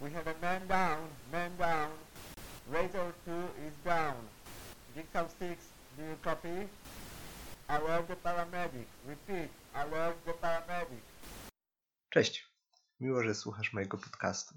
We have a man down, man down. Razor 2 is down. Jigsaw 6, do you copy? I love the paramedic. Repeat, I love the paramedic. Cześć, miło, że słuchasz mojego podcastu.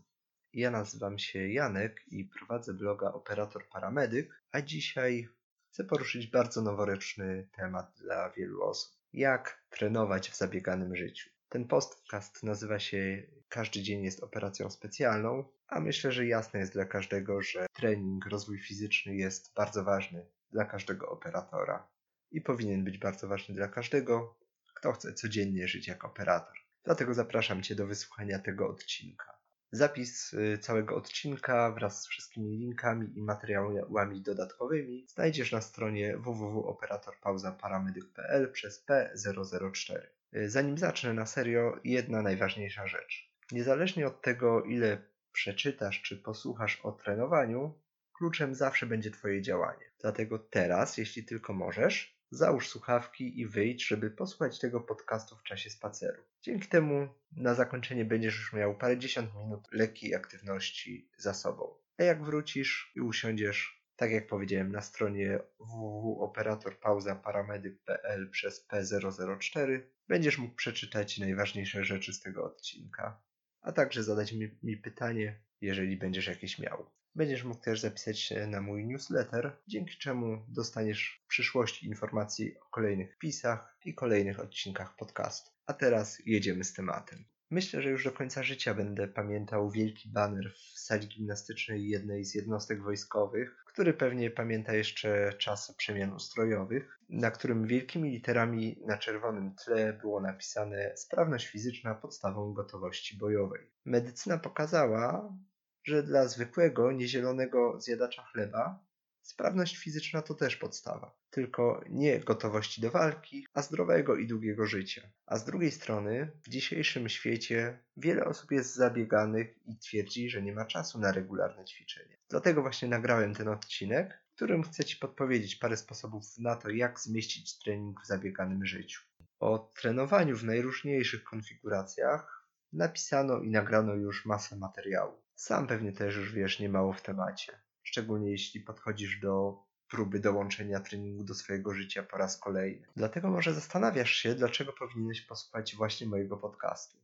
Ja nazywam się Janek i prowadzę bloga Operator Paramedyk, a dzisiaj chcę poruszyć bardzo noworoczny temat dla wielu osób. Jak trenować w zabieganym życiu. Ten podcast nazywa się Każdy dzień jest operacją specjalną, a myślę, że jasne jest dla każdego, że trening, rozwój fizyczny jest bardzo ważny dla każdego operatora i powinien być bardzo ważny dla każdego, kto chce codziennie żyć jak operator. Dlatego zapraszam Cię do wysłuchania tego odcinka. Zapis y, całego odcinka wraz z wszystkimi linkami i materiałami dodatkowymi znajdziesz na stronie www.operatorpauzaparamedyk.pl przez P004. Zanim zacznę na serio, jedna najważniejsza rzecz. Niezależnie od tego, ile przeczytasz czy posłuchasz o trenowaniu, kluczem zawsze będzie Twoje działanie. Dlatego teraz, jeśli tylko możesz, załóż słuchawki i wyjdź, żeby posłuchać tego podcastu w czasie spaceru. Dzięki temu na zakończenie będziesz już miał parędziesiąt minut lekkiej aktywności za sobą. A jak wrócisz i usiądziesz, tak jak powiedziałem, na stronie www.operatorpauzaparamedyk.pl przez P004, będziesz mógł przeczytać najważniejsze rzeczy z tego odcinka, a także zadać mi, mi pytanie, jeżeli będziesz jakieś miał. Będziesz mógł też zapisać się na mój newsletter, dzięki czemu dostaniesz w przyszłości informacji o kolejnych wpisach i kolejnych odcinkach podcastu. A teraz jedziemy z tematem. Myślę, że już do końca życia będę pamiętał wielki baner w sali gimnastycznej jednej z jednostek wojskowych, który pewnie pamięta jeszcze czas przemian ustrojowych, na którym wielkimi literami na czerwonym tle było napisane sprawność fizyczna podstawą gotowości bojowej. Medycyna pokazała, że dla zwykłego, niezielonego zjadacza chleba sprawność fizyczna to też podstawa. Tylko nie gotowości do walki, a zdrowego i długiego życia. A z drugiej strony, w dzisiejszym świecie wiele osób jest zabieganych i twierdzi, że nie ma czasu na regularne ćwiczenie. Dlatego właśnie nagrałem ten odcinek, w którym chcę Ci podpowiedzieć parę sposobów na to, jak zmieścić trening w zabieganym życiu. O trenowaniu w najróżniejszych konfiguracjach napisano i nagrano już masę materiału. Sam pewnie też już wiesz niemało w temacie, szczególnie jeśli podchodzisz do próby dołączenia treningu do swojego życia po raz kolejny. Dlatego może zastanawiasz się, dlaczego powinieneś posłuchać właśnie mojego podcastu.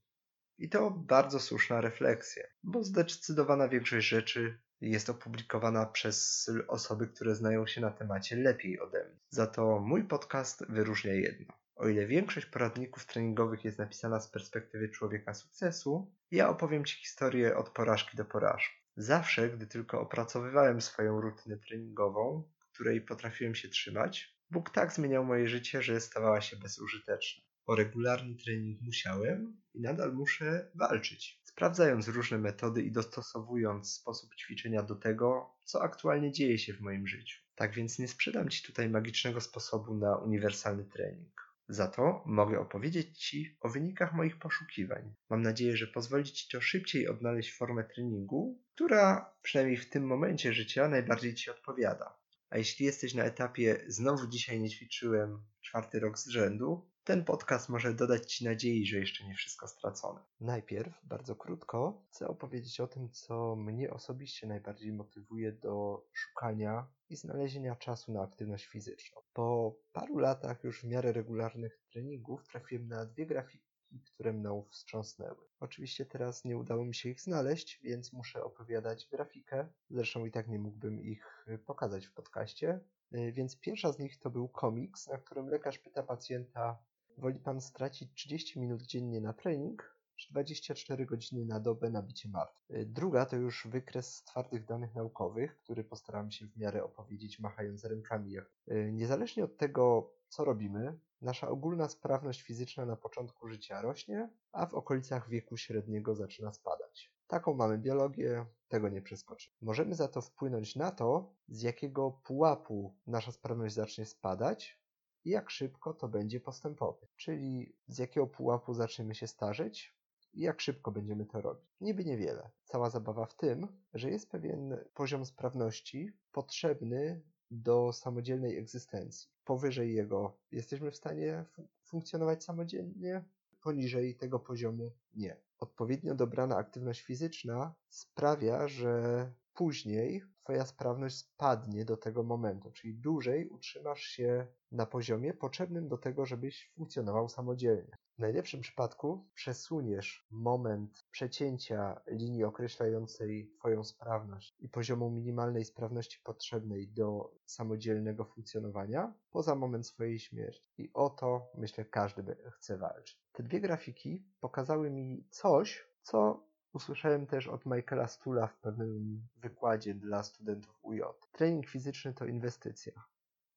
I to bardzo słuszna refleksja, bo zdecydowana większość rzeczy jest opublikowana przez osoby, które znają się na temacie lepiej ode mnie. Za to mój podcast wyróżnia jedno. O ile większość poradników treningowych jest napisana z perspektywy człowieka sukcesu, ja opowiem Ci historię od porażki do porażki. Zawsze, gdy tylko opracowywałem swoją rutynę treningową, której potrafiłem się trzymać, Bóg tak zmieniał moje życie, że stawała się bezużyteczna. O regularny trening musiałem i nadal muszę walczyć, sprawdzając różne metody i dostosowując sposób ćwiczenia do tego, co aktualnie dzieje się w moim życiu. Tak więc nie sprzedam Ci tutaj magicznego sposobu na uniwersalny trening. Za to mogę opowiedzieć Ci o wynikach moich poszukiwań. Mam nadzieję, że pozwoli Ci to szybciej odnaleźć formę treningu, która przynajmniej w tym momencie życia najbardziej Ci odpowiada. A jeśli jesteś na etapie znowu dzisiaj nie ćwiczyłem czwarty rok z rzędu, ten podcast może dodać Ci nadziei, że jeszcze nie wszystko stracone. Najpierw, bardzo krótko, chcę opowiedzieć o tym, co mnie osobiście najbardziej motywuje do szukania i znalezienia czasu na aktywność fizyczną. Po paru latach już w miarę regularnych treningów trafiłem na dwie grafiki, które mną wstrząsnęły. Oczywiście teraz nie udało mi się ich znaleźć, więc muszę opowiadać grafikę. Zresztą i tak nie mógłbym ich pokazać w podcaście. Więc pierwsza z nich to był komiks, na którym lekarz pyta pacjenta, Woli pan stracić 30 minut dziennie na trening, czy 24 godziny na dobę na bicie martw? Y, druga to już wykres twardych danych naukowych, który postaram się w miarę opowiedzieć machając rękami. Y, niezależnie od tego, co robimy, nasza ogólna sprawność fizyczna na początku życia rośnie, a w okolicach wieku średniego zaczyna spadać. Taką mamy biologię, tego nie przeskoczymy. Możemy za to wpłynąć na to, z jakiego pułapu nasza sprawność zacznie spadać, i jak szybko to będzie postępować. Czyli z jakiego pułapu zaczniemy się starzeć i jak szybko będziemy to robić. Niby niewiele. Cała zabawa w tym, że jest pewien poziom sprawności potrzebny do samodzielnej egzystencji. Powyżej jego jesteśmy w stanie fun funkcjonować samodzielnie, poniżej tego poziomu nie. odpowiednio dobrana aktywność fizyczna sprawia, że później Twoja sprawność spadnie do tego momentu, czyli dłużej utrzymasz się na poziomie potrzebnym do tego, żebyś funkcjonował samodzielnie. W najlepszym przypadku przesuniesz moment przecięcia linii określającej Twoją sprawność i poziomu minimalnej sprawności potrzebnej do samodzielnego funkcjonowania poza moment swojej śmierci. I o to, myślę, każdy chce walczyć. Te dwie grafiki pokazały mi coś, co usłyszałem też od Michaela Stula w pewnym wykładzie dla studentów UJ. Trening fizyczny to inwestycja.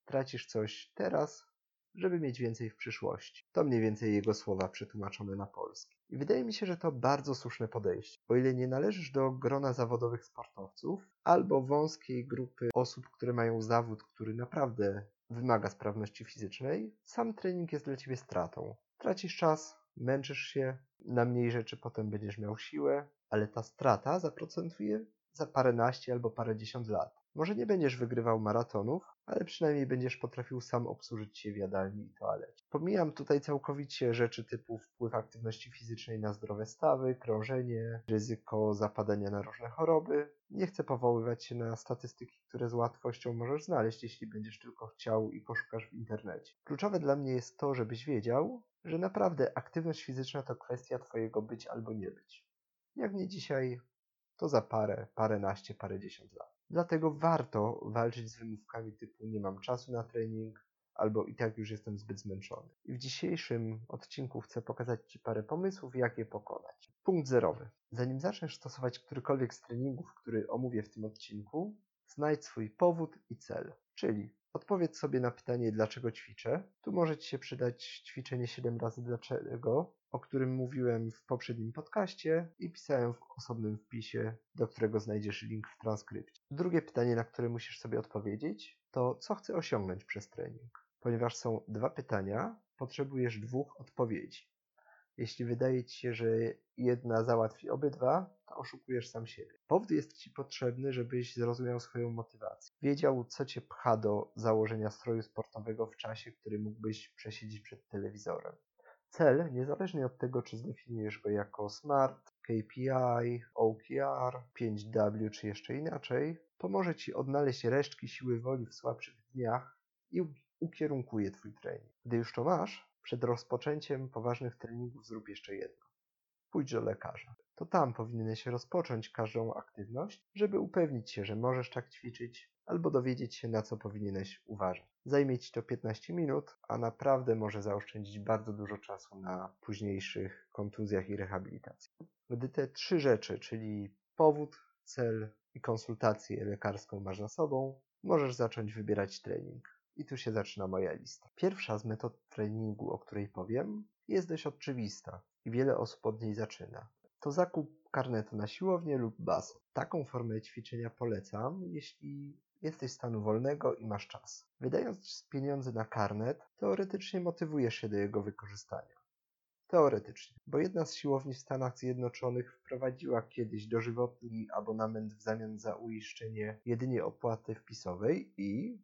Tracisz coś teraz, żeby mieć więcej w przyszłości. To mniej więcej jego słowa przetłumaczone na polski. I wydaje mi się, że to bardzo słuszne podejście. O ile nie należysz do grona zawodowych sportowców albo wąskiej grupy osób, które mają zawód, który naprawdę wymaga sprawności fizycznej, sam trening jest dla ciebie stratą. Tracisz czas, męczysz się, na mniej rzeczy potem będziesz miał siłę, ale ta strata zaprocentuje za paręnaście albo parędziesiąt lat. Może nie będziesz wygrywał maratonów, ale przynajmniej będziesz potrafił sam obsłużyć się w jadalni i toalecie. Pomijam tutaj całkowicie rzeczy typu wpływ aktywności fizycznej na zdrowe stawy, krążenie, ryzyko zapadania na różne choroby. Nie chcę powoływać się na statystyki, które z łatwością możesz znaleźć, jeśli będziesz tylko chciał i poszukasz w internecie. Kluczowe dla mnie jest to, żebyś wiedział, że naprawdę aktywność fizyczna to kwestia Twojego być albo nie być. Jak nie dzisiaj, to za parę, paręnaście, parędziesiąt lat. Dlatego warto walczyć z wymówkami typu nie mam czasu na trening, albo i tak już jestem zbyt zmęczony. I w dzisiejszym odcinku chcę pokazać Ci parę pomysłów, jak je pokonać. Punkt zerowy. Zanim zaczniesz stosować którykolwiek z treningów, który omówię w tym odcinku, znajdź swój powód i cel. Czyli odpowiedz sobie na pytanie, dlaczego ćwiczę. Tu może Ci się przydać ćwiczenie 7 razy dlaczego, o którym mówiłem w poprzednim podcaście i pisałem w osobnym wpisie, do którego znajdziesz link w transkrypcie. Drugie pytanie, na które musisz sobie odpowiedzieć, to co chcę osiągnąć przez trening. Ponieważ są dwa pytania, potrzebujesz dwóch odpowiedzi. Jeśli wydaje ci się, że jedna załatwi obydwa, to oszukujesz sam siebie. Powód jest ci potrzebny, żebyś zrozumiał swoją motywację. Wiedział, co cię pcha do założenia stroju sportowego w czasie, który mógłbyś przesiedzieć przed telewizorem. Cel, niezależnie od tego, czy zdefiniujesz go jako SMART, KPI, OKR, 5W czy jeszcze inaczej, pomoże Ci odnaleźć resztki siły woli w słabszych dniach i ukierunkuje Twój trening. Gdy już to masz, przed rozpoczęciem poważnych treningów zrób jeszcze jedno. Pójdź do lekarza. To tam powinieneś rozpocząć każdą aktywność, żeby upewnić się, że możesz tak ćwiczyć, albo dowiedzieć się, na co powinieneś uważać. Zajmie Ci to 15 minut, a naprawdę może zaoszczędzić bardzo dużo czasu na późniejszych kontuzjach i rehabilitacji. Gdy te trzy rzeczy, czyli powód, cel i konsultację lekarską masz za sobą, możesz zacząć wybierać trening. I tu się zaczyna moja lista. Pierwsza z metod treningu, o której powiem, jest dość oczywista i wiele osób od niej zaczyna. To zakup karnetu na siłownię lub basen. Taką formę ćwiczenia polecam, jeśli jesteś stanu wolnego i masz czas. Wydając pieniądze na karnet, teoretycznie motywujesz się do jego wykorzystania. Teoretycznie, bo jedna z siłowni w Stanach Zjednoczonych wprowadziła kiedyś dożywotni abonament w zamian za uiszczenie jedynie opłaty wpisowej i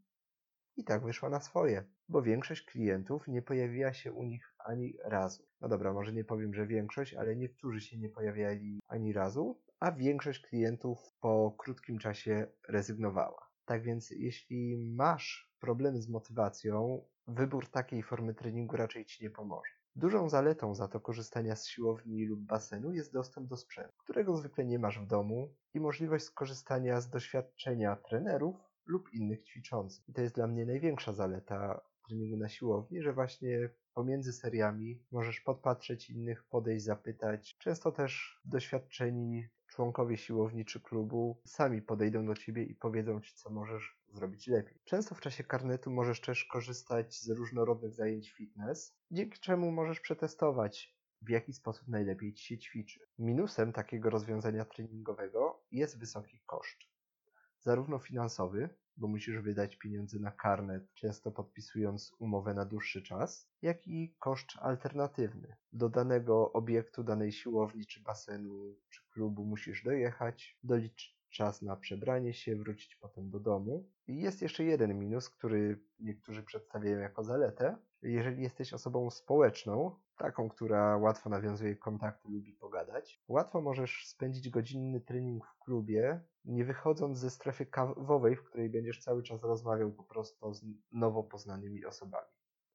i tak wyszła na swoje, bo większość klientów nie pojawiła się u nich ani razu. No dobra, może nie powiem, że większość, ale niektórzy się nie pojawiali ani razu, a większość klientów po krótkim czasie rezygnowała. Tak więc jeśli masz problemy z motywacją, wybór takiej formy treningu raczej ci nie pomoże. Dużą zaletą za to korzystania z siłowni lub basenu jest dostęp do sprzętu, którego zwykle nie masz w domu i możliwość skorzystania z doświadczenia trenerów lub innych ćwiczących. I to jest dla mnie największa zaleta treningu na siłowni, że właśnie pomiędzy seriami możesz podpatrzeć innych, podejść, zapytać. Często też doświadczeni członkowie siłowni czy klubu sami podejdą do ciebie i powiedzą ci, co możesz zrobić lepiej. Często w czasie karnetu możesz też korzystać z różnorodnych zajęć fitness, dzięki czemu możesz przetestować, w jaki sposób najlepiej ci się ćwiczy. Minusem takiego rozwiązania treningowego jest wysoki koszt. Zarówno finansowy, bo musisz wydać pieniądze na karnet, często podpisując umowę na dłuższy czas, jak i koszt alternatywny. Do danego obiektu, danej siłowni, czy basenu, czy klubu musisz dojechać, doliczyć czas na przebranie się, wrócić potem do domu. I jest jeszcze jeden minus, który niektórzy przedstawiają jako zaletę, Jeżeli jesteś osobą społeczną, taką, która łatwo nawiązuje kontakty, lubi pogadać, łatwo możesz spędzić godzinny trening w klubie, nie wychodząc ze strefy kawowej, w której będziesz cały czas rozmawiał po prostu z nowo poznanymi osobami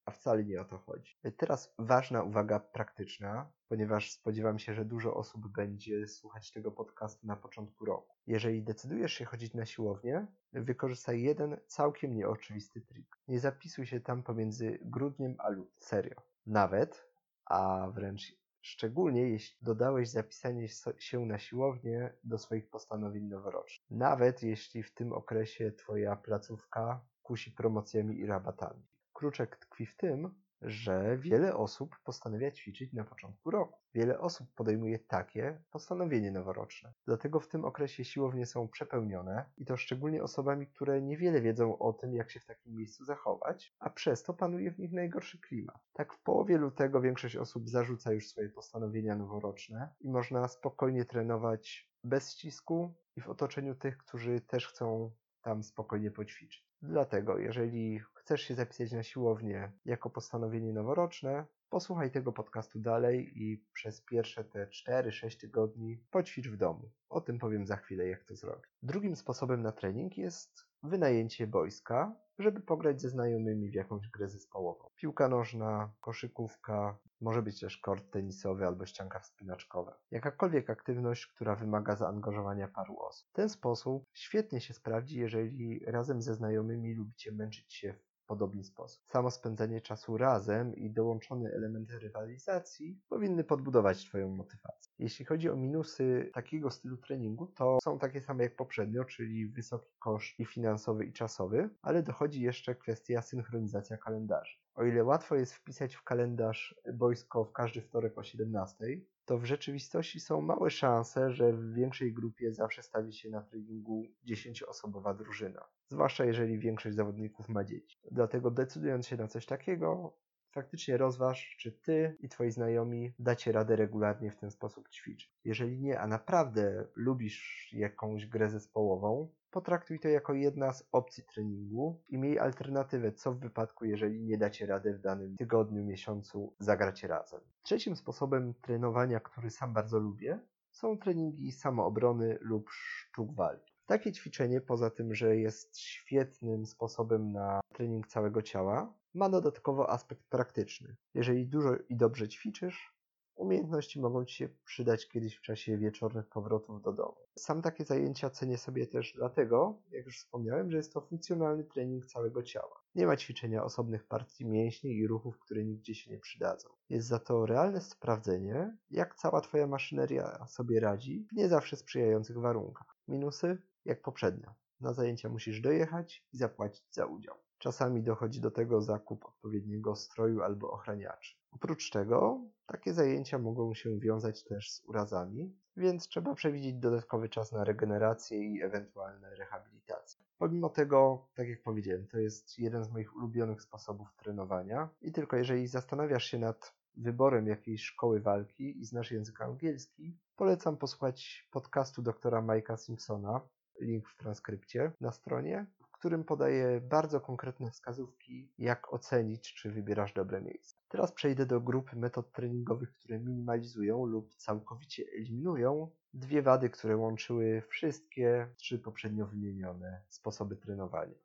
a wcale nie o to chodzi. Teraz ważna uwaga praktyczna, ponieważ spodziewam się, że dużo osób będzie słuchać tego podcastu na początku roku. Jeżeli decydujesz się chodzić na siłownię, wykorzystaj jeden całkiem nieoczywisty trik. Nie zapisuj się tam pomiędzy grudniem a lutym. Serio. Nawet, a wręcz szczególnie jeśli dodałeś zapisanie się na siłownię do swoich postanowień noworocznych. Nawet jeśli w tym okresie Twoja placówka kusi promocjami i rabatami. Kruczek tkwi w tym, że wiele osób postanawia ćwiczyć na początku roku. Wiele osób podejmuje takie postanowienie noworoczne. Dlatego w tym okresie siłownie są przepełnione i to szczególnie osobami, które niewiele wiedzą o tym, jak się w takim miejscu zachować, a przez to panuje w nich najgorszy klimat. Tak w połowie lutego większość osób zarzuca już swoje postanowienia noworoczne i można spokojnie trenować bez ścisku i w otoczeniu tych, którzy też chcą tam spokojnie poćwiczyć. Dlatego, jeżeli chcesz się zapisać na siłownię jako postanowienie noworoczne, posłuchaj tego podcastu dalej i przez pierwsze te 4-6 tygodni poćwicz w domu. O tym powiem za chwilę, jak to zrobić. Drugim sposobem na trening jest wynajęcie boiska, żeby pograć ze znajomymi w jakąś grę zespołową. Piłka nożna, koszykówka, może być też kort tenisowy albo ścianka wspinaczkowa. Jakakolwiek aktywność, która wymaga zaangażowania paru osób. Ten sposób świetnie się sprawdzi, jeżeli razem ze znajomymi lubicie męczyć się podobny sposób. Samo spędzanie czasu razem i dołączone elementy rywalizacji powinny podbudować Twoją motywację. Jeśli chodzi o minusy takiego stylu treningu, to są takie same jak poprzednio, czyli wysoki koszt i finansowy i czasowy, ale dochodzi jeszcze kwestia synchronizacja kalendarzy. O ile łatwo jest wpisać w kalendarz boisko w każdy wtorek o 17, to w rzeczywistości są małe szanse, że w większej grupie zawsze stawi się na treningu 10-osobowa drużyna. Zwłaszcza jeżeli większość zawodników ma dzieci. Dlatego decydując się na coś takiego, faktycznie rozważ, czy ty i twoi znajomi dacie radę regularnie w ten sposób ćwiczyć. Jeżeli nie, a naprawdę lubisz jakąś grę zespołową, potraktuj to jako jedna z opcji treningu i miej alternatywę, co w wypadku, jeżeli nie dacie rady w danym tygodniu, miesiącu zagrać razem. Trzecim sposobem trenowania, który sam bardzo lubię, są treningi samoobrony lub sztuk walki. Takie ćwiczenie, poza tym, że jest świetnym sposobem na trening całego ciała, ma dodatkowo aspekt praktyczny. Jeżeli dużo i dobrze ćwiczysz, umiejętności mogą Ci się przydać kiedyś w czasie wieczornych powrotów do domu. Sam takie zajęcia cenię sobie też dlatego, jak już wspomniałem, że jest to funkcjonalny trening całego ciała. Nie ma ćwiczenia osobnych partii mięśni i ruchów, które nigdzie się nie przydadzą. Jest za to realne sprawdzenie, jak cała Twoja maszyneria sobie radzi w nie zawsze sprzyjających warunkach. Minusy? Jak poprzednio. Na zajęcia musisz dojechać i zapłacić za udział. Czasami dochodzi do tego zakup odpowiedniego stroju albo ochraniaczy. Oprócz tego takie zajęcia mogą się wiązać też z urazami, więc trzeba przewidzieć dodatkowy czas na regenerację i ewentualne rehabilitacje. Pomimo tego, tak jak powiedziałem, to jest jeden z moich ulubionych sposobów trenowania i tylko jeżeli zastanawiasz się nad wyborem jakiejś szkoły walki i znasz język angielski, polecam posłuchać podcastu doktora Mike'a Simpsona, link w transkrypcie na stronie, którym podaje bardzo konkretne wskazówki, jak ocenić, czy wybierasz dobre miejsce. Teraz przejdę do grupy metod treningowych, które minimalizują lub całkowicie eliminują dwie wady, które łączyły wszystkie trzy poprzednio wymienione sposoby trenowania.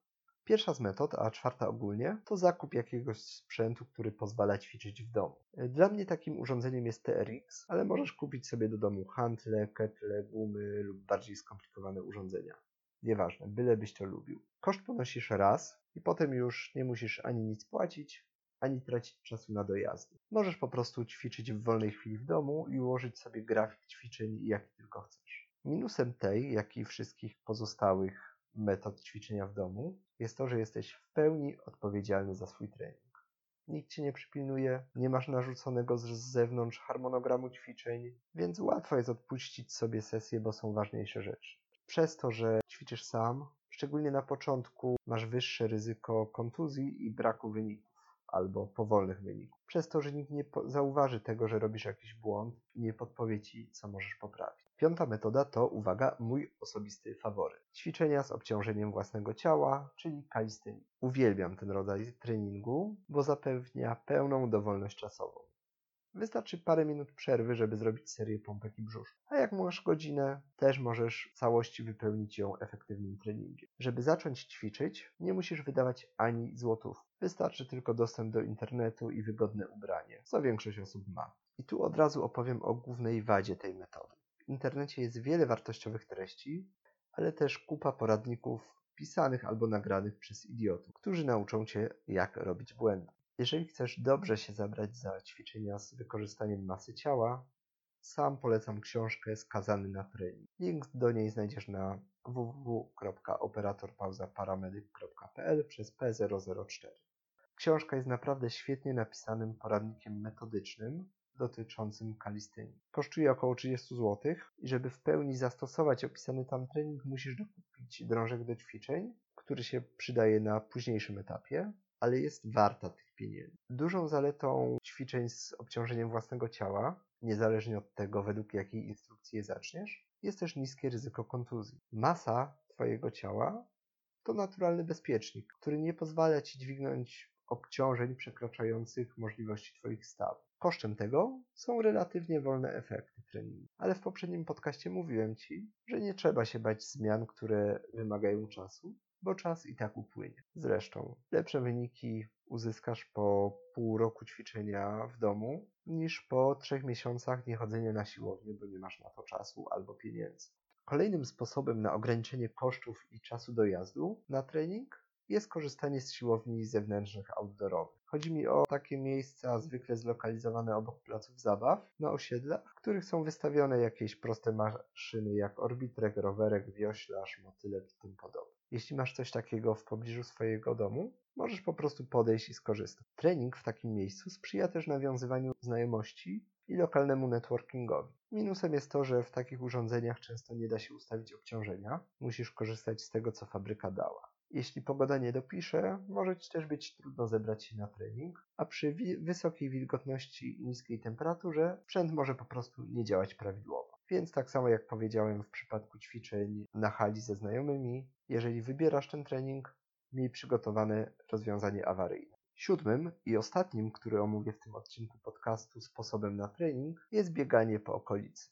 Pierwsza z metod, a czwarta ogólnie, to zakup jakiegoś sprzętu, który pozwala ćwiczyć w domu. Dla mnie takim urządzeniem jest TRX, ale możesz kupić sobie do domu hantle, ketle, gumy lub bardziej skomplikowane urządzenia. Nieważne, bylebyś to lubił. Koszt ponosisz raz i potem już nie musisz ani nic płacić, ani tracić czasu na dojazdy. Możesz po prostu ćwiczyć w wolnej chwili w domu i ułożyć sobie grafik ćwiczeń jaki tylko chcesz. Minusem tej, jak i wszystkich pozostałych metod ćwiczenia w domu jest to, że jesteś w pełni odpowiedzialny za swój trening. Nikt cię nie przypilnuje, nie masz narzuconego z zewnątrz harmonogramu ćwiczeń, więc łatwo jest odpuścić sobie sesję, bo są ważniejsze rzeczy. Przez to, że ćwiczysz sam, szczególnie na początku, masz wyższe ryzyko kontuzji i braku wyników. albo powolnych wyników. Przez to, że nikt nie zauważy tego, że robisz jakiś błąd i nie podpowie ci, co możesz poprawić. Piąta metoda to, uwaga, mój osobisty faworyt. Ćwiczenia z obciążeniem własnego ciała, czyli kalistyni. Uwielbiam ten rodzaj treningu, bo zapewnia pełną dowolność czasową. Wystarczy parę minut przerwy, żeby zrobić serię pompek i. A jak masz godzinę, też możesz w całości wypełnić ją efektywnym treningiem. Żeby zacząć ćwiczyć, nie musisz wydawać ani złotów. Wystarczy tylko dostęp do internetu i wygodne ubranie, co większość osób ma. I tu od razu opowiem o głównej wadzie tej metody. W internecie jest wiele wartościowych treści, ale też kupa poradników pisanych albo nagranych przez idiotów, którzy nauczą cię, jak robić błędy. Jeżeli chcesz dobrze się zabrać za ćwiczenia z wykorzystaniem masy ciała, sam polecam książkę Skazany na trening. Link do niej znajdziesz na www.operatorpauzaparamedyk.pl przez P004. Książka jest naprawdę świetnie napisanym poradnikiem metodycznym dotyczącym kalistynii. Kosztuje około 30 zł i żeby w pełni zastosować opisany tam trening, musisz dokupić drążek do ćwiczeń, który się przydaje na późniejszym etapie, ale jest warta tych pieniędzy. Dużą zaletą ćwiczeń z obciążeniem własnego ciała, niezależnie od tego, według jakiej instrukcji je zaczniesz, jest też niskie ryzyko kontuzji. Masa Twojego ciała to naturalny bezpiecznik, który nie pozwala Ci dźwignąć obciążeń przekraczających możliwości Twoich stawów. Kosztem tego są relatywnie wolne efekty treningu. Ale w poprzednim podcaście mówiłem Ci, że nie trzeba się bać zmian, które wymagają czasu, bo czas i tak upłynie. Zresztą lepsze wyniki uzyskasz po pół roku ćwiczenia w domu niż po trzech miesiącach niechodzenia na siłownię, bo nie masz na to czasu albo pieniędzy. Kolejnym sposobem na ograniczenie kosztów i czasu dojazdu na trening jest korzystanie z siłowni zewnętrznych outdoorowych. Chodzi mi o takie miejsca zwykle zlokalizowane obok placów zabaw na osiedlach, w których są wystawione jakieś proste maszyny jak orbitrek, rowerek, wioślarz, motylek i tym podobne. Jeśli masz coś takiego w pobliżu swojego domu, możesz po prostu podejść i skorzystać. Trening w takim miejscu sprzyja też nawiązywaniu znajomości i lokalnemu networkingowi. Minusem jest to, że w takich urządzeniach często nie da się ustawić obciążenia. Musisz korzystać z tego, co fabryka dała. Jeśli pogoda nie dopisze, może Ci też być trudno zebrać się na trening, a przy wi wysokiej wilgotności i niskiej temperaturze sprzęt może po prostu nie działać prawidłowo. Więc tak samo jak powiedziałem w przypadku ćwiczeń na hali ze znajomymi, jeżeli wybierasz ten trening, miej przygotowane rozwiązanie awaryjne. Siódmym i ostatnim, który omówię w tym odcinku podcastu sposobem na trening, jest bieganie po okolicy.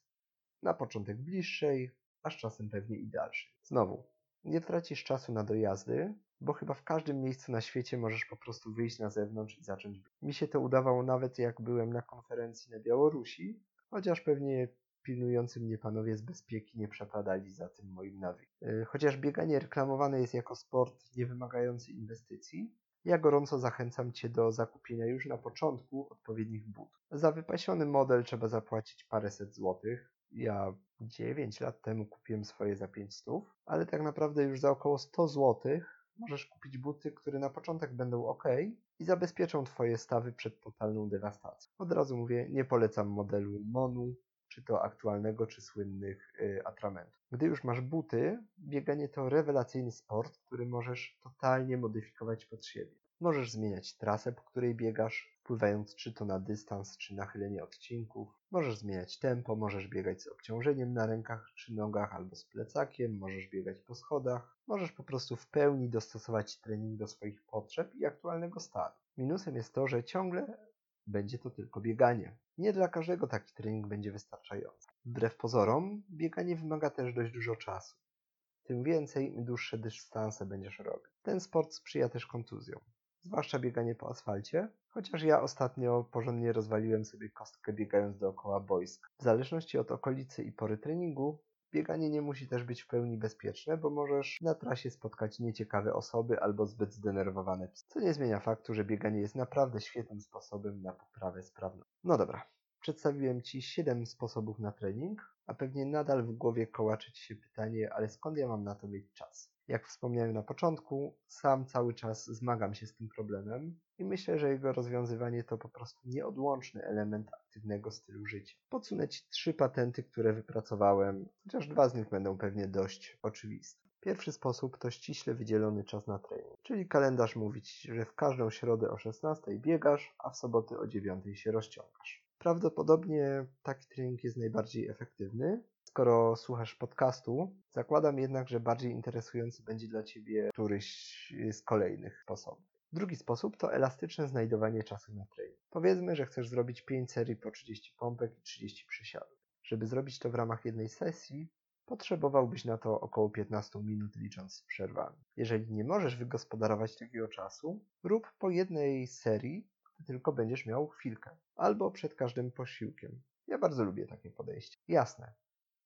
Na początek bliższej, a z czasem pewnie i dalszej. Znowu, nie tracisz czasu na dojazdy, bo chyba w każdym miejscu na świecie możesz po prostu wyjść na zewnątrz i zacząć biegać. Mi się to udawało nawet jak byłem na konferencji na Białorusi, chociaż pewnie pilnujący mnie panowie z bezpieki nie przepadali za tym moim nawykiem. Chociaż bieganie reklamowane jest jako sport nie wymagający inwestycji, ja gorąco zachęcam Cię do zakupienia już na początku odpowiednich butów. Za wypasiony model trzeba zapłacić paręset złotych. Ja 9 lat temu kupiłem swoje za 500, ale tak naprawdę już za około 100 złotych możesz kupić buty, które na początek będą ok i zabezpieczą Twoje stawy przed totalną dewastacją. Od razu mówię, nie polecam modelu Monu, czy to aktualnego, czy słynnych y, atramentów. Gdy już masz buty, bieganie to rewelacyjny sport, który możesz totalnie modyfikować pod siebie. Możesz zmieniać trasę, po której biegasz, wpływając czy to na dystans, czy nachylenie odcinków. Możesz zmieniać tempo, możesz biegać z obciążeniem na rękach czy nogach albo z plecakiem, możesz biegać po schodach. Możesz po prostu w pełni dostosować trening do swoich potrzeb i aktualnego stanu. Minusem jest to, że ciągle będzie to tylko bieganie. Nie dla każdego taki trening będzie wystarczający. Wbrew pozorom, bieganie wymaga też dość dużo czasu. Tym więcej, im dłuższe dystanse będziesz robić. Ten sport sprzyja też kontuzjom, zwłaszcza bieganie po asfalcie, chociaż ja ostatnio porządnie rozwaliłem sobie kostkę biegając dookoła boiska. W zależności od okolicy i pory treningu, Bieganie nie musi też być w pełni bezpieczne, bo możesz na trasie spotkać nieciekawe osoby albo zbyt zdenerwowane psy, co nie zmienia faktu, że bieganie jest naprawdę świetnym sposobem na poprawę sprawności. No dobra, przedstawiłem Ci 7 sposobów na trening, a pewnie nadal w głowie kołaczy Ci się pytanie, ale skąd ja mam na to mieć czas? Jak wspomniałem na początku, sam cały czas zmagam się z tym problemem i myślę, że jego rozwiązywanie to po prostu nieodłączny element aktywnego stylu życia. Podsunę Ci trzy patenty, które wypracowałem, chociaż dwa z nich będą pewnie dość oczywiste. Pierwszy sposób to ściśle wydzielony czas na trening, czyli kalendarz mówi Ci, że w każdą środę o 16 biegasz, a w soboty o 9 się rozciągasz. Prawdopodobnie taki trening jest najbardziej efektywny. Skoro słuchasz podcastu, zakładam jednak, że bardziej interesujący będzie dla Ciebie któryś z kolejnych sposobów. Drugi sposób to elastyczne znajdowanie czasu na trening. Powiedzmy, że chcesz zrobić 5 serii po 30 pompek i 30 przysiadów. Żeby zrobić to w ramach jednej sesji, potrzebowałbyś na to około 15 minut licząc z przerwami. Jeżeli nie możesz wygospodarować takiego czasu, rób po jednej serii, tylko będziesz miał chwilkę, albo przed każdym posiłkiem. Ja bardzo lubię takie podejście. Jasne,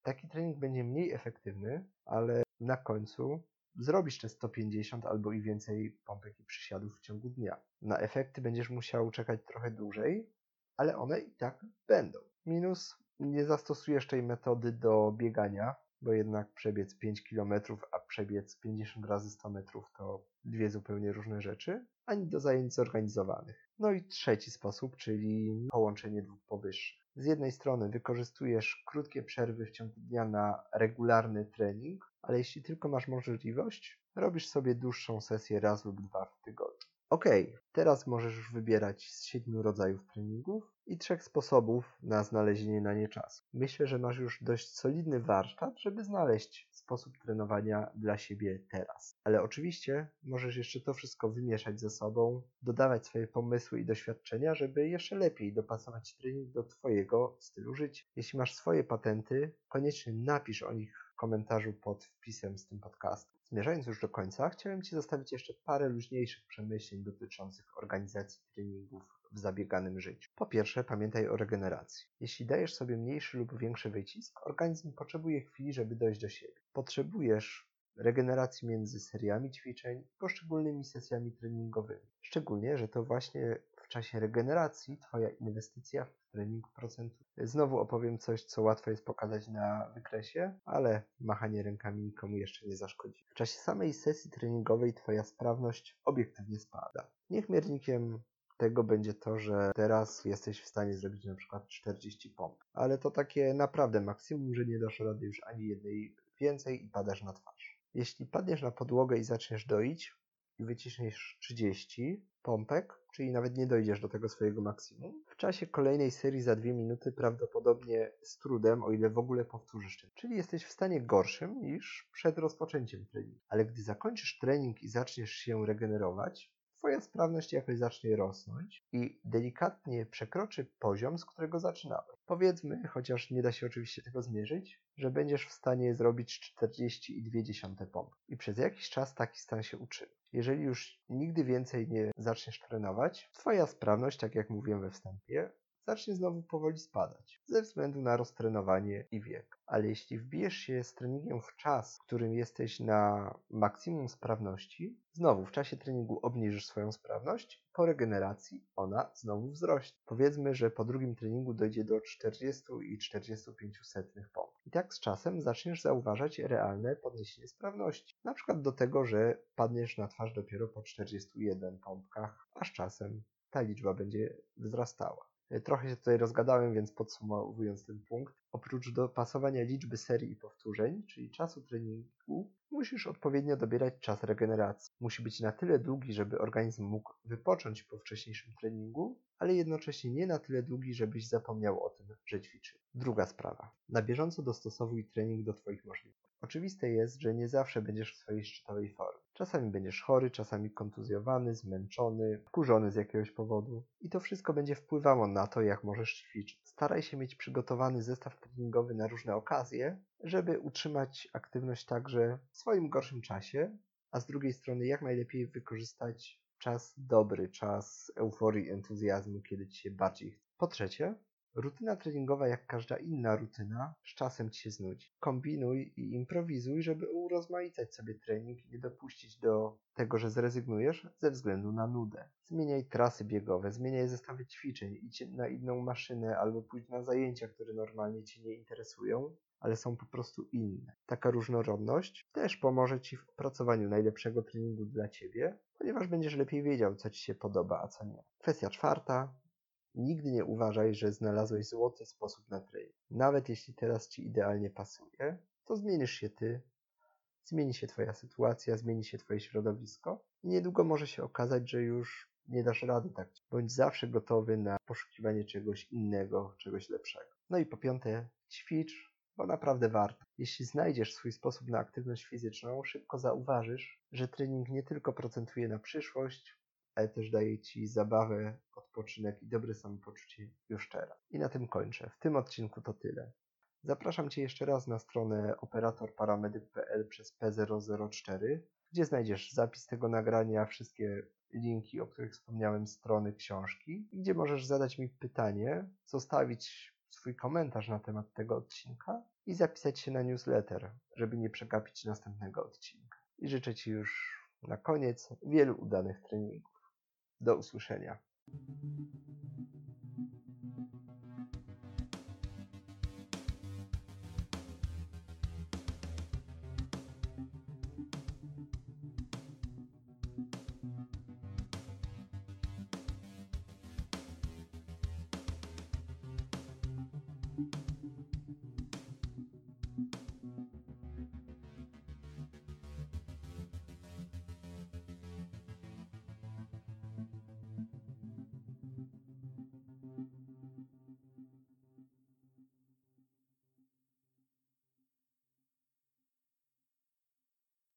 taki trening będzie mniej efektywny, ale na końcu zrobisz te 150 albo i więcej pompek i przysiadów w ciągu dnia. Na efekty będziesz musiał czekać trochę dłużej, ale one i tak będą. Minus nie zastosujesz tej metody do biegania, bo jednak przebiec 5 km, a przebiec 50 razy 100 metrów to dwie zupełnie różne rzeczy, ani do zajęć zorganizowanych. No i trzeci sposób, czyli połączenie dwóch powyższych. Z jednej strony wykorzystujesz krótkie przerwy w ciągu dnia na regularny trening, ale jeśli tylko masz możliwość, robisz sobie dłuższą sesję raz lub dwa w tygodniu. Ok, teraz możesz już wybierać z siedmiu rodzajów treningów i trzech sposobów na znalezienie na nie czasu. Myślę, że masz już dość solidny warsztat, żeby znaleźć sposób trenowania dla siebie teraz. Ale oczywiście możesz jeszcze to wszystko wymieszać ze sobą, dodawać swoje pomysły i doświadczenia, żeby jeszcze lepiej dopasować trening do Twojego stylu życia. Jeśli masz swoje patenty, koniecznie napisz o nich komentarzu pod wpisem z tym podcastem. Zmierzając już do końca, chciałem Ci zostawić jeszcze parę luźniejszych przemyśleń dotyczących organizacji treningów w zabieganym życiu. Po pierwsze, pamiętaj o regeneracji. Jeśli dajesz sobie mniejszy lub większy wycisk, organizm potrzebuje chwili, żeby dojść do siebie. Potrzebujesz regeneracji między seriami ćwiczeń i poszczególnymi sesjami treningowymi. Szczególnie, że to właśnie czasie regeneracji Twoja inwestycja w trening procentuje. Znowu opowiem coś, co łatwo jest pokazać na wykresie, ale machanie rękami nikomu jeszcze nie zaszkodzi. W czasie samej sesji treningowej Twoja sprawność obiektywnie spada. Niech miernikiem tego będzie to, że teraz jesteś w stanie zrobić na przykład 40 pomp. Ale to takie naprawdę maksimum, że nie dasz rady już ani jednej więcej i padasz na twarz. Jeśli padniesz na podłogę i zaczniesz doić i wyciśniesz 30 pompek, czyli nawet nie dojdziesz do tego swojego maksimum, w czasie kolejnej serii za 2 minuty prawdopodobnie z trudem, o ile w ogóle powtórzysz ten. Czyli jesteś w stanie gorszym niż przed rozpoczęciem treningu. Ale gdy zakończysz trening i zaczniesz się regenerować, Twoja sprawność jakoś zacznie rosnąć i delikatnie przekroczy poziom, z którego zaczynałeś. Powiedzmy, chociaż nie da się oczywiście tego zmierzyć, że będziesz w stanie zrobić 40,2 pomp. I przez jakiś czas taki stan się uczymy. Jeżeli już nigdy więcej nie zaczniesz trenować, Twoja sprawność, tak jak mówiłem we wstępie, zacznie znowu powoli spadać, ze względu na roztrenowanie i wiek. Ale jeśli wbijesz się z treningiem w czas, w którym jesteś na maksimum sprawności, znowu w czasie treningu obniżysz swoją sprawność, po regeneracji ona znowu wzrośnie. Powiedzmy, że po drugim treningu dojdzie do 40 i 45 setnych pomp. I tak z czasem zaczniesz zauważać realne podniesienie sprawności. Na przykład do tego, że padniesz na twarz dopiero po 41 pompkach, a z czasem ta liczba będzie wzrastała. Trochę się tutaj rozgadałem, więc podsumowując ten punkt, oprócz dopasowania liczby serii i powtórzeń, czyli czasu treningu, musisz odpowiednio dobierać czas regeneracji. Musi być na tyle długi, żeby organizm mógł wypocząć po wcześniejszym treningu, ale jednocześnie nie na tyle długi, żebyś zapomniał o tym, że ćwiczy. Druga sprawa. Na bieżąco dostosowuj trening do Twoich możliwości. Oczywiste jest, że nie zawsze będziesz w swojej szczytowej formie. Czasami będziesz chory, czasami kontuzjowany, zmęczony, wkurzony z jakiegoś powodu. I to wszystko będzie wpływało na to, jak możesz ćwiczyć. Staraj się mieć przygotowany zestaw treningowy na różne okazje, żeby utrzymać aktywność także w swoim gorszym czasie, a z drugiej strony jak najlepiej wykorzystać czas dobry, czas euforii, entuzjazmu, kiedy ci się bardziej chce. Po trzecie, Rutyna treningowa, jak każda inna rutyna, z czasem ci się znudzi. Kombinuj i improwizuj, żeby urozmaicać sobie trening i nie dopuścić do tego, że zrezygnujesz ze względu na nudę. Zmieniaj trasy biegowe, zmieniaj zestawy ćwiczeń, idź na inną maszynę albo pójdź na zajęcia, które normalnie cię nie interesują, ale są po prostu inne. Taka różnorodność też pomoże ci w opracowaniu najlepszego treningu dla ciebie, ponieważ będziesz lepiej wiedział, co ci się podoba, a co nie. Kwestia czwarta Nigdy nie uważaj, że znalazłeś złoty sposób na trening. Nawet jeśli teraz ci idealnie pasuje, to zmienisz się ty, zmieni się Twoja sytuacja, zmieni się Twoje środowisko i niedługo może się okazać, że już nie dasz rady tak. Bądź zawsze gotowy na poszukiwanie czegoś innego, czegoś lepszego. No i po piąte, ćwicz, bo naprawdę warto. Jeśli znajdziesz swój sposób na aktywność fizyczną, szybko zauważysz, że trening nie tylko procentuje na przyszłość, ale też daje Ci zabawę, odpoczynek i dobre samopoczucie już teraz. I na tym kończę. W tym odcinku to tyle. Zapraszam Cię jeszcze raz na stronę operatorparamedyk.pl przez P004, gdzie znajdziesz zapis tego nagrania, wszystkie linki, o których wspomniałem, strony książki, gdzie możesz zadać mi pytanie, zostawić swój komentarz na temat tego odcinka i zapisać się na newsletter, żeby nie przegapić następnego odcinka. I życzę Ci już na koniec wielu udanych treningów. Do usłyszenia.